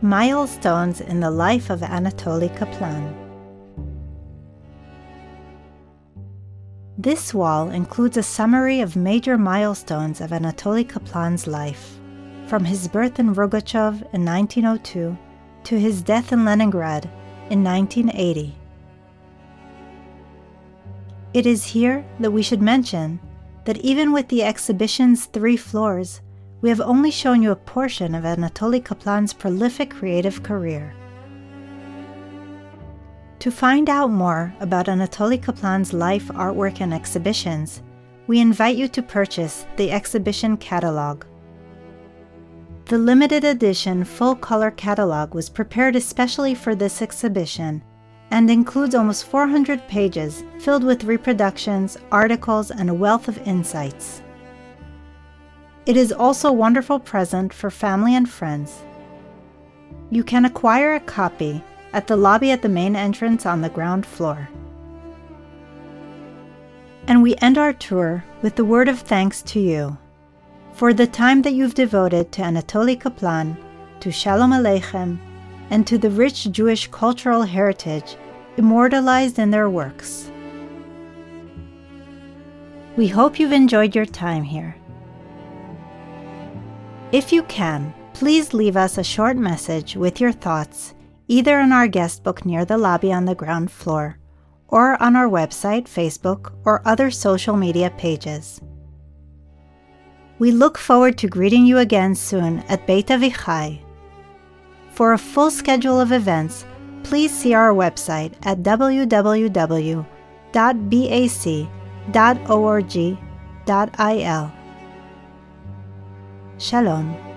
Milestones in the Life of Anatoly Kaplan. This wall includes a summary of major milestones of Anatoly Kaplan's life, from his birth in Rogatchow in 1902 to his death in Leningrad in 1980. It is here that we should mention that even with the exhibition's three floors, we have only shown you a portion of Anatoly Kaplan's prolific creative career. To find out more about Anatoly Kaplan's life, artwork, and exhibitions, we invite you to purchase the exhibition catalog. The limited edition full color catalog was prepared especially for this exhibition and includes almost 400 pages filled with reproductions, articles, and a wealth of insights. It is also a wonderful present for family and friends. You can acquire a copy at the lobby at the main entrance on the ground floor. And we end our tour with the word of thanks to you for the time that you've devoted to Anatoly Kaplan, to Shalom Aleichem, and to the rich Jewish cultural heritage immortalized in their works. We hope you've enjoyed your time here. If you can, please leave us a short message with your thoughts either in our guest book near the lobby on the ground floor or on our website, Facebook, or other social media pages. We look forward to greeting you again soon at Beit Avichai. For a full schedule of events, please see our website at www.bac.org.il. Shalom.